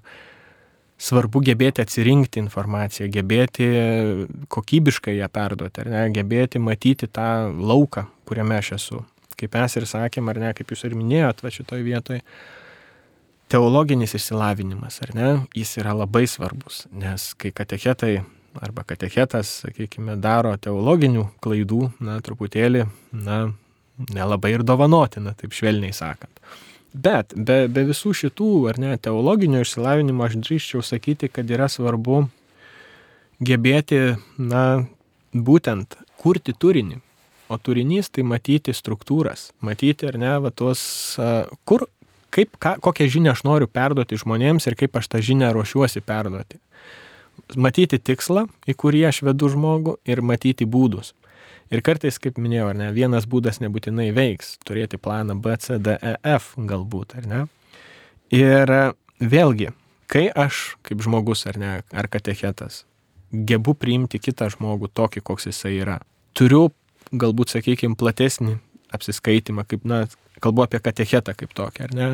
svarbu gebėti atsirinkti informaciją, gebėti kokybiškai ją perduoti, ar ne, gebėti matyti tą lauką, kuriame aš esu. Kaip mes ir sakėm, ar ne, kaip jūs ir minėjot, va šitoj vietoje teologinis išsilavinimas, ar ne, jis yra labai svarbus, nes kai katechetai arba katechetas, sakykime, daro teologinių klaidų, na, truputėlį, na, nelabai ir dovanotina, taip švelniai sakant. Bet be, be visų šitų, ar ne, teologinio išsilavinimo aš drįščiau sakyti, kad yra svarbu gebėti, na, būtent kurti turinį. O turinys tai matyti struktūras, matyti ar ne, va tuos, kur kaip, ką, kokią žinią aš noriu perduoti žmonėms ir kaip aš tą žinią ruošiuosi perduoti. Matyti tikslą, į kurį aš vedu žmogų ir matyti būdus. Ir kartais, kaip minėjau, ne, vienas būdas nebūtinai veiks, turėti planą B, C, D, E, F galbūt, ar ne? Ir vėlgi, kai aš kaip žmogus ar ne, ar katechetas, gebu priimti kitą žmogų tokį, koks jisai yra, turiu galbūt, sakykime, platesnį apsiskaitimą, kaip, na, kalbu apie katechetą kaip tokį, ar ne,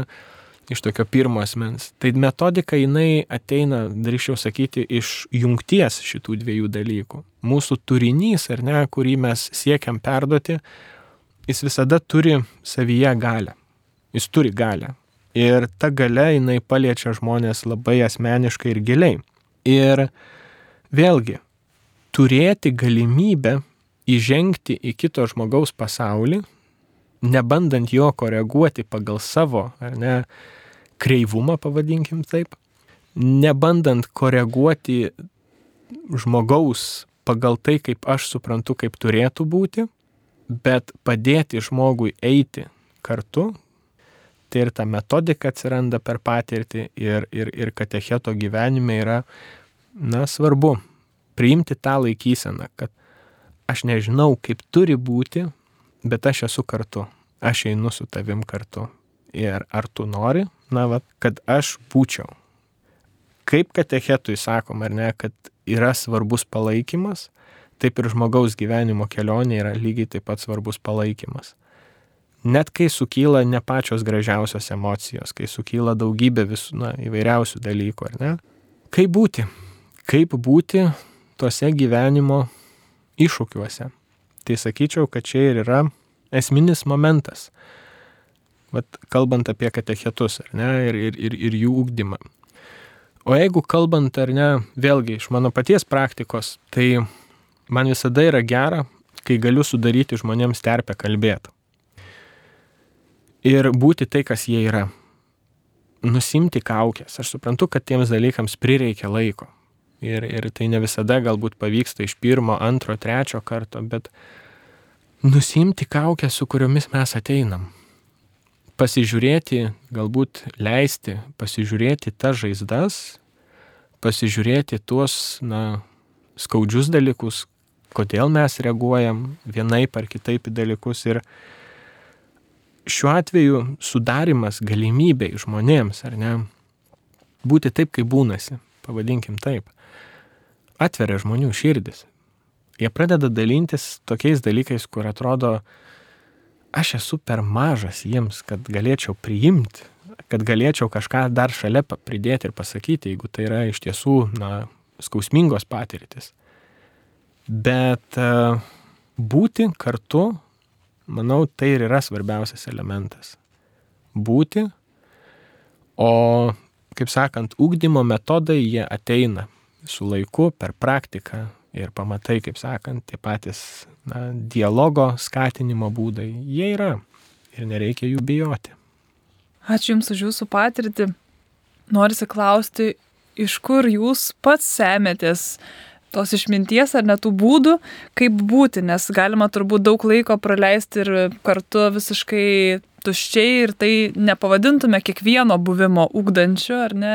iš tokio pirmo asmens. Tai metodika jinai ateina, drįščiau sakyti, iš jungties šitų dviejų dalykų. Mūsų turinys, ar ne, kurį mes siekiam perduoti, jis visada turi savyje galę. Jis turi galę. Ir ta gale jinai paliečia žmonės labai asmeniškai ir giliai. Ir vėlgi, turėti galimybę įžengti į kito žmogaus pasaulį, nebandant jo koreguoti pagal savo, ar ne, kreivumą, pavadinkim taip, nebandant koreguoti žmogaus pagal tai, kaip aš suprantu, kaip turėtų būti, bet padėti žmogui eiti kartu, tai ir ta metodika atsiranda per patirtį ir, ir, ir katecheto gyvenime yra, na, svarbu priimti tą laikyseną, kad aš nežinau, kaip turi būti, bet aš esu kartu, aš einu su tavim kartu. Ir ar tu nori, na, va, kad aš būčiau. Kaip katechetui sakom, ar ne, kad yra svarbus palaikymas, taip ir žmogaus gyvenimo kelionė yra lygiai taip pat svarbus palaikymas. net kai sukyla ne pačios gražiausios emocijos, kai sukyla daugybė visų na, įvairiausių dalykų, ar ne? Kaip būti? Kaip būti tuose gyvenimo iššūkiuose? Tai sakyčiau, kad čia ir yra esminis momentas. Vat kalbant apie katechetus, ar ne, ir, ir, ir, ir jų ūkdymą. O jeigu kalbant, ar ne, vėlgi iš mano paties praktikos, tai man visada yra gera, kai galiu sudaryti žmonėms terpę kalbėti. Ir būti tai, kas jie yra. Nusimti kaukės. Aš suprantu, kad tiems dalykams prireikia laiko. Ir, ir tai ne visada galbūt pavyksta iš pirmo, antro, trečio karto, bet nusimti kaukės, su kuriomis mes ateinam. Pasižiūrėti, galbūt leisti, pasižiūrėti tas žaizdas, pasižiūrėti tuos, na, skaudžius dalykus, kodėl mes reaguojam vienaip ar kitaip į dalykus. Ir šiuo atveju sudarimas galimybei žmonėms, ar ne, būti taip, kaip būnasi, pavadinkim taip, atveria žmonių širdis jie pradeda dalintis tokiais dalykais, kur atrodo, aš esu per mažas jiems, kad galėčiau priimti, kad galėčiau kažką dar šalia pridėti ir pasakyti, jeigu tai yra iš tiesų, na, skausmingos patirtis. Bet uh, būti kartu, manau, tai ir yra svarbiausias elementas. Būti, o, kaip sakant, ūkdymo metodai jie ateina su laiku, per praktiką, ir pamatai, kaip sakant, tie patys na, dialogo skatinimo būdai, jie yra ir nereikia jų bijoti. Ačiū Jums už Jūsų patirtį. Norisi klausti, iš kur Jūs pats semėtės tos išminties ar netų būdų, kaip būti, nes galima turbūt daug laiko praleisti ir kartu visiškai tuščiai ir tai nepavadintume kiekvieno buvimo ugdančiu, ar ne,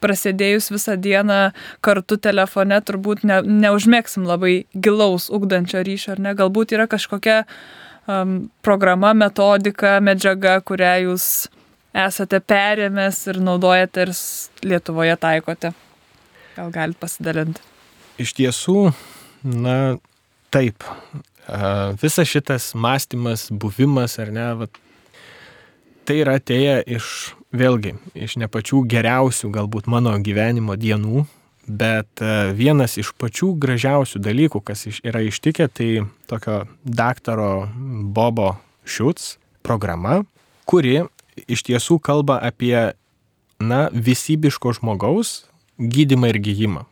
prasėdėjus visą dieną kartu telefone turbūt ne, neužmėgsim labai gilaus ugdančio ryšio, ar ne? Galbūt yra kažkokia um, programa, metodika, medžiaga, kurią jūs esate perėmęs ir naudojate ir Lietuvoje taikote. Gal galite pasidalinti? Iš tiesų, na, taip. Visas šitas mąstymas, buvimas, ar ne, va, tai yra atėję iš vėlgi iš ne pačių geriausių galbūt mano gyvenimo dienų, bet e, vienas iš pačių gražiausių dalykų, kas yra ištikę, tai tokio daktaro Bobo Šuts programa, kuri iš tiesų kalba apie, na, visybiško žmogaus gydimą ir gyjimą.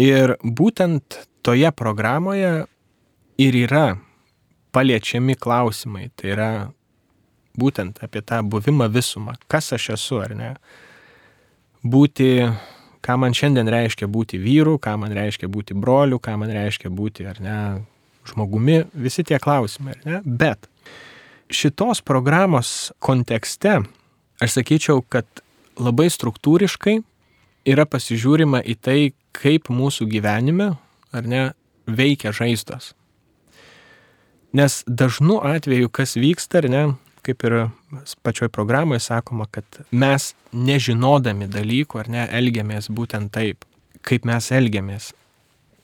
Ir būtent toje programoje ir yra paliečiami klausimai. Tai yra būtent apie tą buvimą visumą, kas aš esu ar ne. Būti, ką man šiandien reiškia būti vyru, ką man reiškia būti broliu, ką man reiškia būti ar ne žmogumi, visi tie klausimai, ar ne. Bet šitos programos kontekste aš sakyčiau, kad labai struktūriškai yra pasižiūrima į tai, kaip mūsų gyvenime, ar ne, veikia žaizdos. Nes dažnu atveju, kas vyksta, ar ne, kaip ir pačioj programoje sakoma, kad mes nežinodami dalykų ar ne, elgiamės būtent taip, kaip mes elgiamės.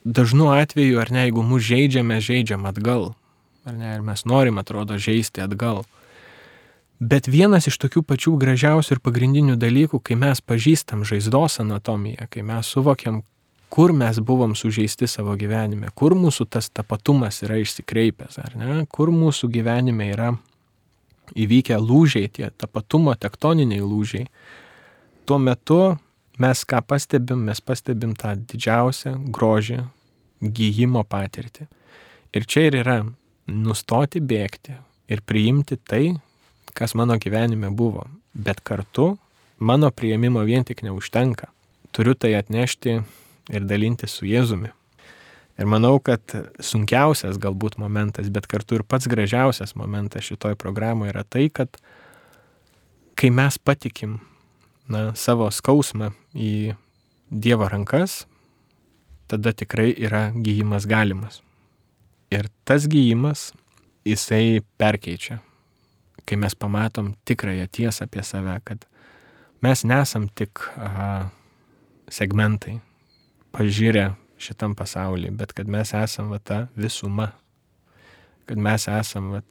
Dažnu atveju, ar ne, jeigu mus žaidžiame, žaidžiam atgal. Ar ne, ir mes norim, atrodo, žaisti atgal. Bet vienas iš tokių pačių gražiausių ir pagrindinių dalykų, kai mes pažįstam žaizdos anatomiją, kai mes suvokiam, kur mes buvom sužeisti savo gyvenime, kur mūsų tas tapatumas yra išsikreipęs, ar ne, kur mūsų gyvenime yra įvykę lūžiai, tie tapatumo tektoniniai lūžiai, tuo metu mes ką pastebim, mes pastebim tą didžiausią grožį, gyjimo patirtį. Ir čia ir yra nustoti bėgti ir priimti tai, kas mano gyvenime buvo. Bet kartu mano prieimimo vien tik neužtenka. Turiu tai atnešti ir dalinti su Jėzumi. Ir manau, kad sunkiausias galbūt momentas, bet kartu ir pats gražiausias momentas šitoj programoje yra tai, kad kai mes patikim na, savo skausmą į Dievo rankas, tada tikrai yra gyjimas galimas. Ir tas gyjimas, jisai perkeičia, kai mes pamatom tikrąją tiesą apie save, kad mes nesam tik aha, segmentai, pažiūrę šitam pasaulyje, bet kad mes esam va ta visuma, kad mes esam va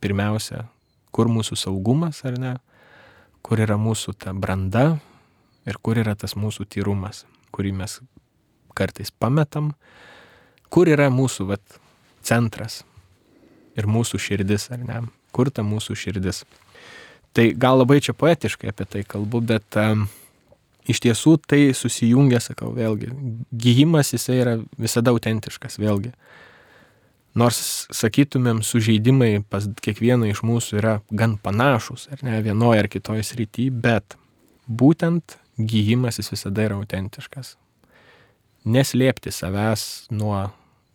pirmiausia, kur mūsų saugumas ar ne, kur yra mūsų ta branda ir kur yra tas mūsų tyrumas, kurį mes kartais pametam, kur yra mūsų vat, centras ir mūsų širdis, ar ne, kur ta mūsų širdis. Tai gal labai čia poetiškai apie tai kalbu, bet um, iš tiesų tai susijungia, sakau, vėlgi, gyjimas jisai yra visada autentiškas, vėlgi. Nors, sakytumėm, sužeidimai pas kiekvieną iš mūsų yra gan panašus, ar ne, vienoje ar kitoje srityje, bet būtent gyjimas jis visada yra autentiškas. Neslėpti savęs nuo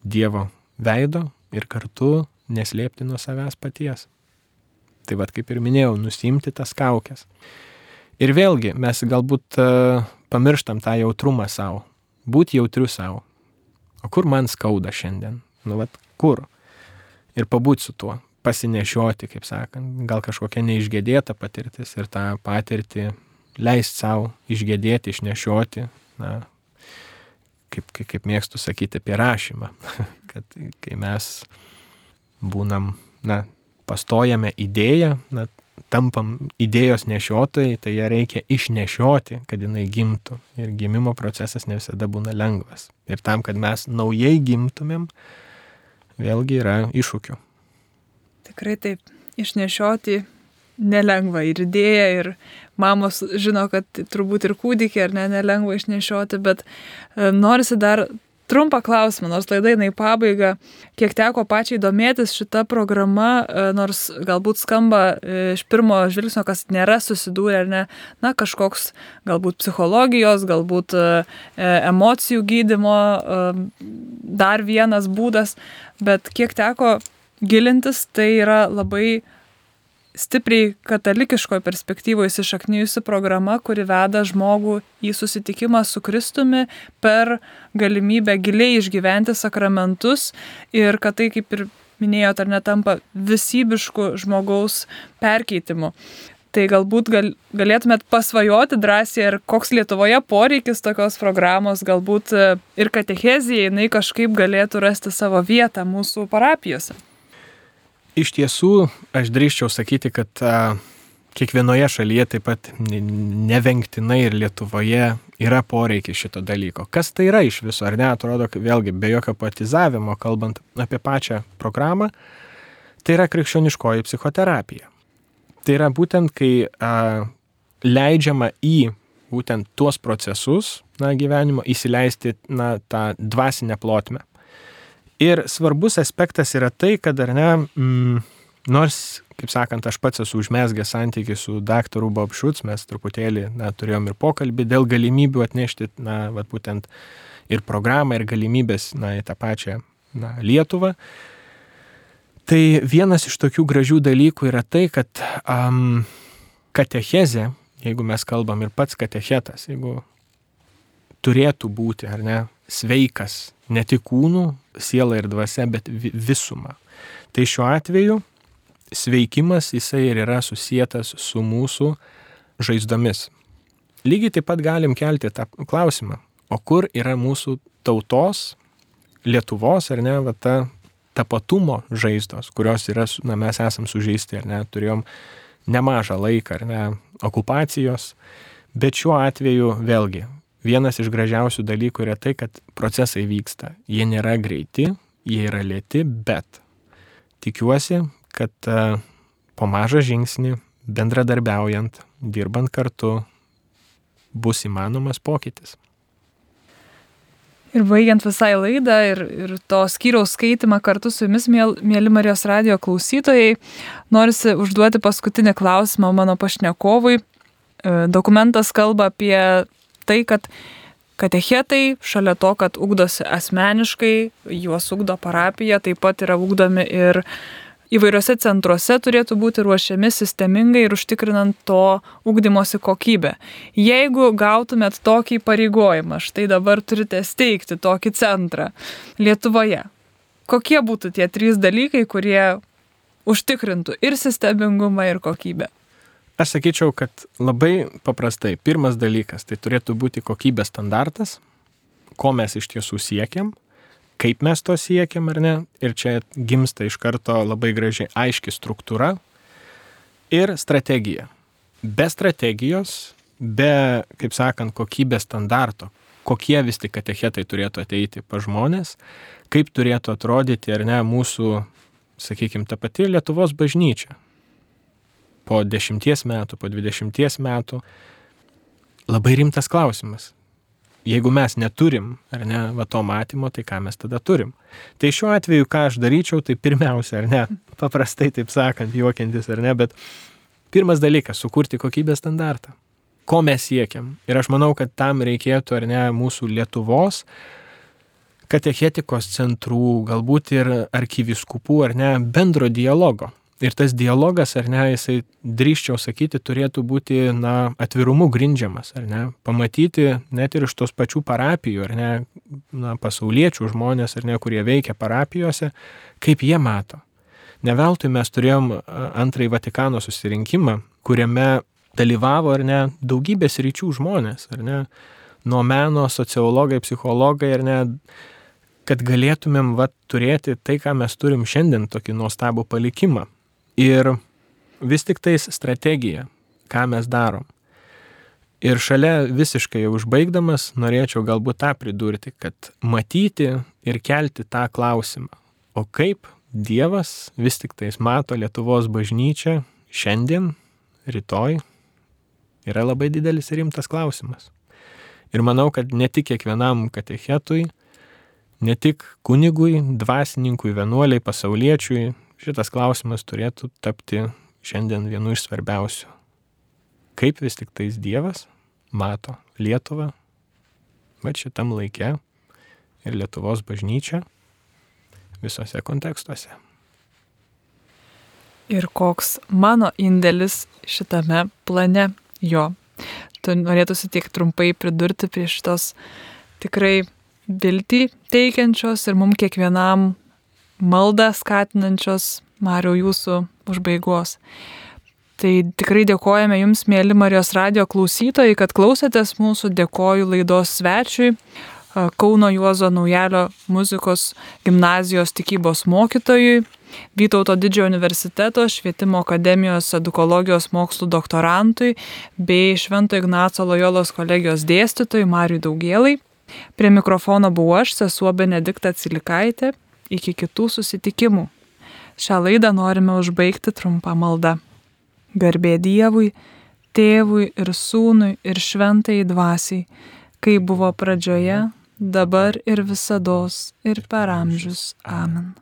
Dievo veido ir kartu neslėpti nuo savęs paties. Tai vad kaip ir minėjau, nusimti tas kaukės. Ir vėlgi mes galbūt uh, pamirštam tą jautrumą savo, būti jautriu savo. O kur man skauda šiandien? Nu, vad, kur? Ir pabūti su tuo, pasinešioti, kaip sakant, gal kažkokia neišgėdėta patirtis ir tą patirtį leisti savo išgėdėti, išnešioti, na, kaip, kaip, kaip mėgstu sakyti, apie rašymą, kad kai mes būnam, na, pastojame idėją, na, tampam idėjos nešiotojai, tai ją reikia išnešioti, kad jinai gimtų. Ir gimimo procesas ne visada būna lengvas. Ir tam, kad mes naujai gimtumėm, vėlgi yra iššūkių. Tikrai taip, išnešioti nelengva ir idėja, ir mamos žino, kad turbūt ir kūdikį ar ne, nelengva išnešioti, bet e, norisi dar trumpą klausimą, nors laida eina į pabaigą. Kiek teko pačiai domėtis šita programa, e, nors galbūt skamba e, iš pirmo žvilgsnio, kas nėra susidūrę ar ne, na kažkoks galbūt psichologijos, galbūt e, emocijų gydimo dar vienas būdas, bet kiek teko gilintis, tai yra labai stipriai katalikiškoje perspektyvoje įsišaknyjusi programa, kuri veda žmogų į susitikimą su Kristumi per galimybę giliai išgyventi sakramentus ir kad tai, kaip ir minėjot, ar netampa visybišku žmogaus perkeitimu. Tai galbūt gal, galėtumėt pasvajoti drąsiai, ar koks Lietuvoje poreikis tokios programos, galbūt ir katechezija, jinai kažkaip galėtų rasti savo vietą mūsų parapijose. Iš tiesų, aš drįščiau sakyti, kad a, kiekvienoje šalyje taip pat nevengtinai ir Lietuvoje yra poreikis šito dalyko. Kas tai yra iš viso, ar ne, atrodo, vėlgi be jokio patizavimo, kalbant apie pačią programą, tai yra krikščioniškoji psichoterapija. Tai yra būtent, kai a, leidžiama į būtent tuos procesus na, gyvenimo įsileisti na, tą dvasinę plotmę. Ir svarbus aspektas yra tai, kad ar ne, mm, nors, kaip sakant, aš pats esu užmesgęs santykių su daktaru Bob Šuts, mes truputėlį na, turėjom ir pokalbį dėl galimybių atnešti, na, va, būtent ir programą, ir galimybės, na, į tą pačią na, Lietuvą. Tai vienas iš tokių gražių dalykų yra tai, kad um, katechezė, jeigu mes kalbam ir pats katechetas, jeigu turėtų būti, ar ne, sveikas, ne tik kūnų, siela ir dvasia, bet visuma. Tai šiuo atveju sveikimas jisai ir yra susijęs su mūsų žaizdomis. Lygiai taip pat galim kelti tą klausimą, o kur yra mūsų tautos, Lietuvos ar ne, va, ta tapatumo žaizdos, kurios yra, na, mes esam sužeisti ar ne, turėjom nemažą laiką ar ne, okupacijos, bet šiuo atveju vėlgi vienas iš gražiausių dalykų yra tai, kad procesai vyksta. Jie nėra greiti, jie yra lėti, bet tikiuosi, kad e, po mažą žingsnį, bendradarbiaujant, dirbant kartu, bus įmanomas pokytis. Ir baigiant visai laidą ir, ir to skyriaus skaitimą kartu su jumis, mėly Marijos radio klausytojai, norisi užduoti paskutinį klausimą mano pašnekovui. E, dokumentas kalba apie tai, kad katechetai, šalia to, kad ugdosi asmeniškai, juos ugdo parapija, taip pat yra ugdomi ir įvairiose centruose turėtų būti ruošiami sistemingai ir užtikrinant to ugdymosi kokybę. Jeigu gautumėt tokį pareigojimą, štai dabar turite steigti tokį centrą Lietuvoje, kokie būtų tie trys dalykai, kurie užtikrintų ir sistemingumą, ir kokybę? Aš sakyčiau, kad labai paprastai. Pirmas dalykas, tai turėtų būti kokybės standartas, ko mes iš tiesų siekiam, kaip mes to siekiam ar ne. Ir čia gimsta iš karto labai gražiai aiški struktūra ir strategija. Be strategijos, be, kaip sakant, kokybės standarto, kokie vis tik katechetai turėtų ateiti pa žmonės, kaip turėtų atrodyti ar ne mūsų, sakykime, ta pati Lietuvos bažnyčia. Po dešimties metų, po dvidešimties metų. Labai rimtas klausimas jeigu mes neturim, ar ne, va to matymo, tai ką mes tada turim. Tai šiuo atveju, ką aš daryčiau, tai pirmiausia, ar ne, paprastai taip sakant, juokiantis, ar ne, bet pirmas dalykas - sukurti kokybės standartą. Ko mes siekiam? Ir aš manau, kad tam reikėtų, ar ne, mūsų Lietuvos katechetikos centrų, galbūt ir arkiviskupų, ar ne, bendro dialogo Ir tas dialogas, ar ne, jisai drįščiau sakyti, turėtų būti, na, atvirumu grindžiamas, ar ne, pamatyti net ir iš tos pačių parapijų, ar ne, na, pasauliečių žmonės, ar ne, kurie veikia parapijose, kaip jie mato. Neveltui mes turėjom antrąjį Vatikano susirinkimą, kuriame dalyvavo, ar ne, daugybės ryčių žmonės, ar ne, nuo meno, sociologai, psichologai, ar ne, kad galėtumėm va, turėti tai, ką mes turim šiandien, tokį nuostabų palikimą. Ir vis tik tais strategija, ką mes darom. Ir šalia visiškai užbaigdamas norėčiau galbūt tą pridurti, kad matyti ir kelti tą klausimą, o kaip Dievas vis tik tais mato Lietuvos bažnyčią šiandien, rytoj, yra labai didelis ir rimtas klausimas. Ir manau, kad ne tik kiekvienam katechetui, ne tik kunigui, dvasininkui, vienuoliai, pasauliečiui, šitas klausimas turėtų tapti šiandien vienu iš svarbiausių. Kaip vis tik tais Dievas mato Lietuvą, bet šitam laikė ir Lietuvos bažnyčia visose kontekstuose. Ir koks mano indėlis šitame plane jo. Tu norėtųsi tiek trumpai pridurti prie šitos tikrai viltį teikiančios ir mums kiekvienam maldą skatinančios Mariau jūsų užbaigos. Tai tikrai dėkojame Jums, mėly Marijos radio klausytojai, kad klausėtės mūsų, dėkoju laidos svečiui, Kauno Juozo Naujalio muzikos gimnazijos tikybos mokytojui, Vytauto didžiojo universiteto švietimo akademijos edukologijos mokslų doktorantui bei Švento Ignaco Lojolos kolegijos dėstytojui Mariui Daugėlai. Prie mikrofono buvau aš, sesuo Benedikta Cilikaitė Iki kitų susitikimų. Šią laidą norime užbaigti trumpą maldą. Garbė Dievui, Tėvui ir Sūnui ir Šventai Dvasiai, kai buvo pradžioje, dabar ir visada ir per amžius. Amen.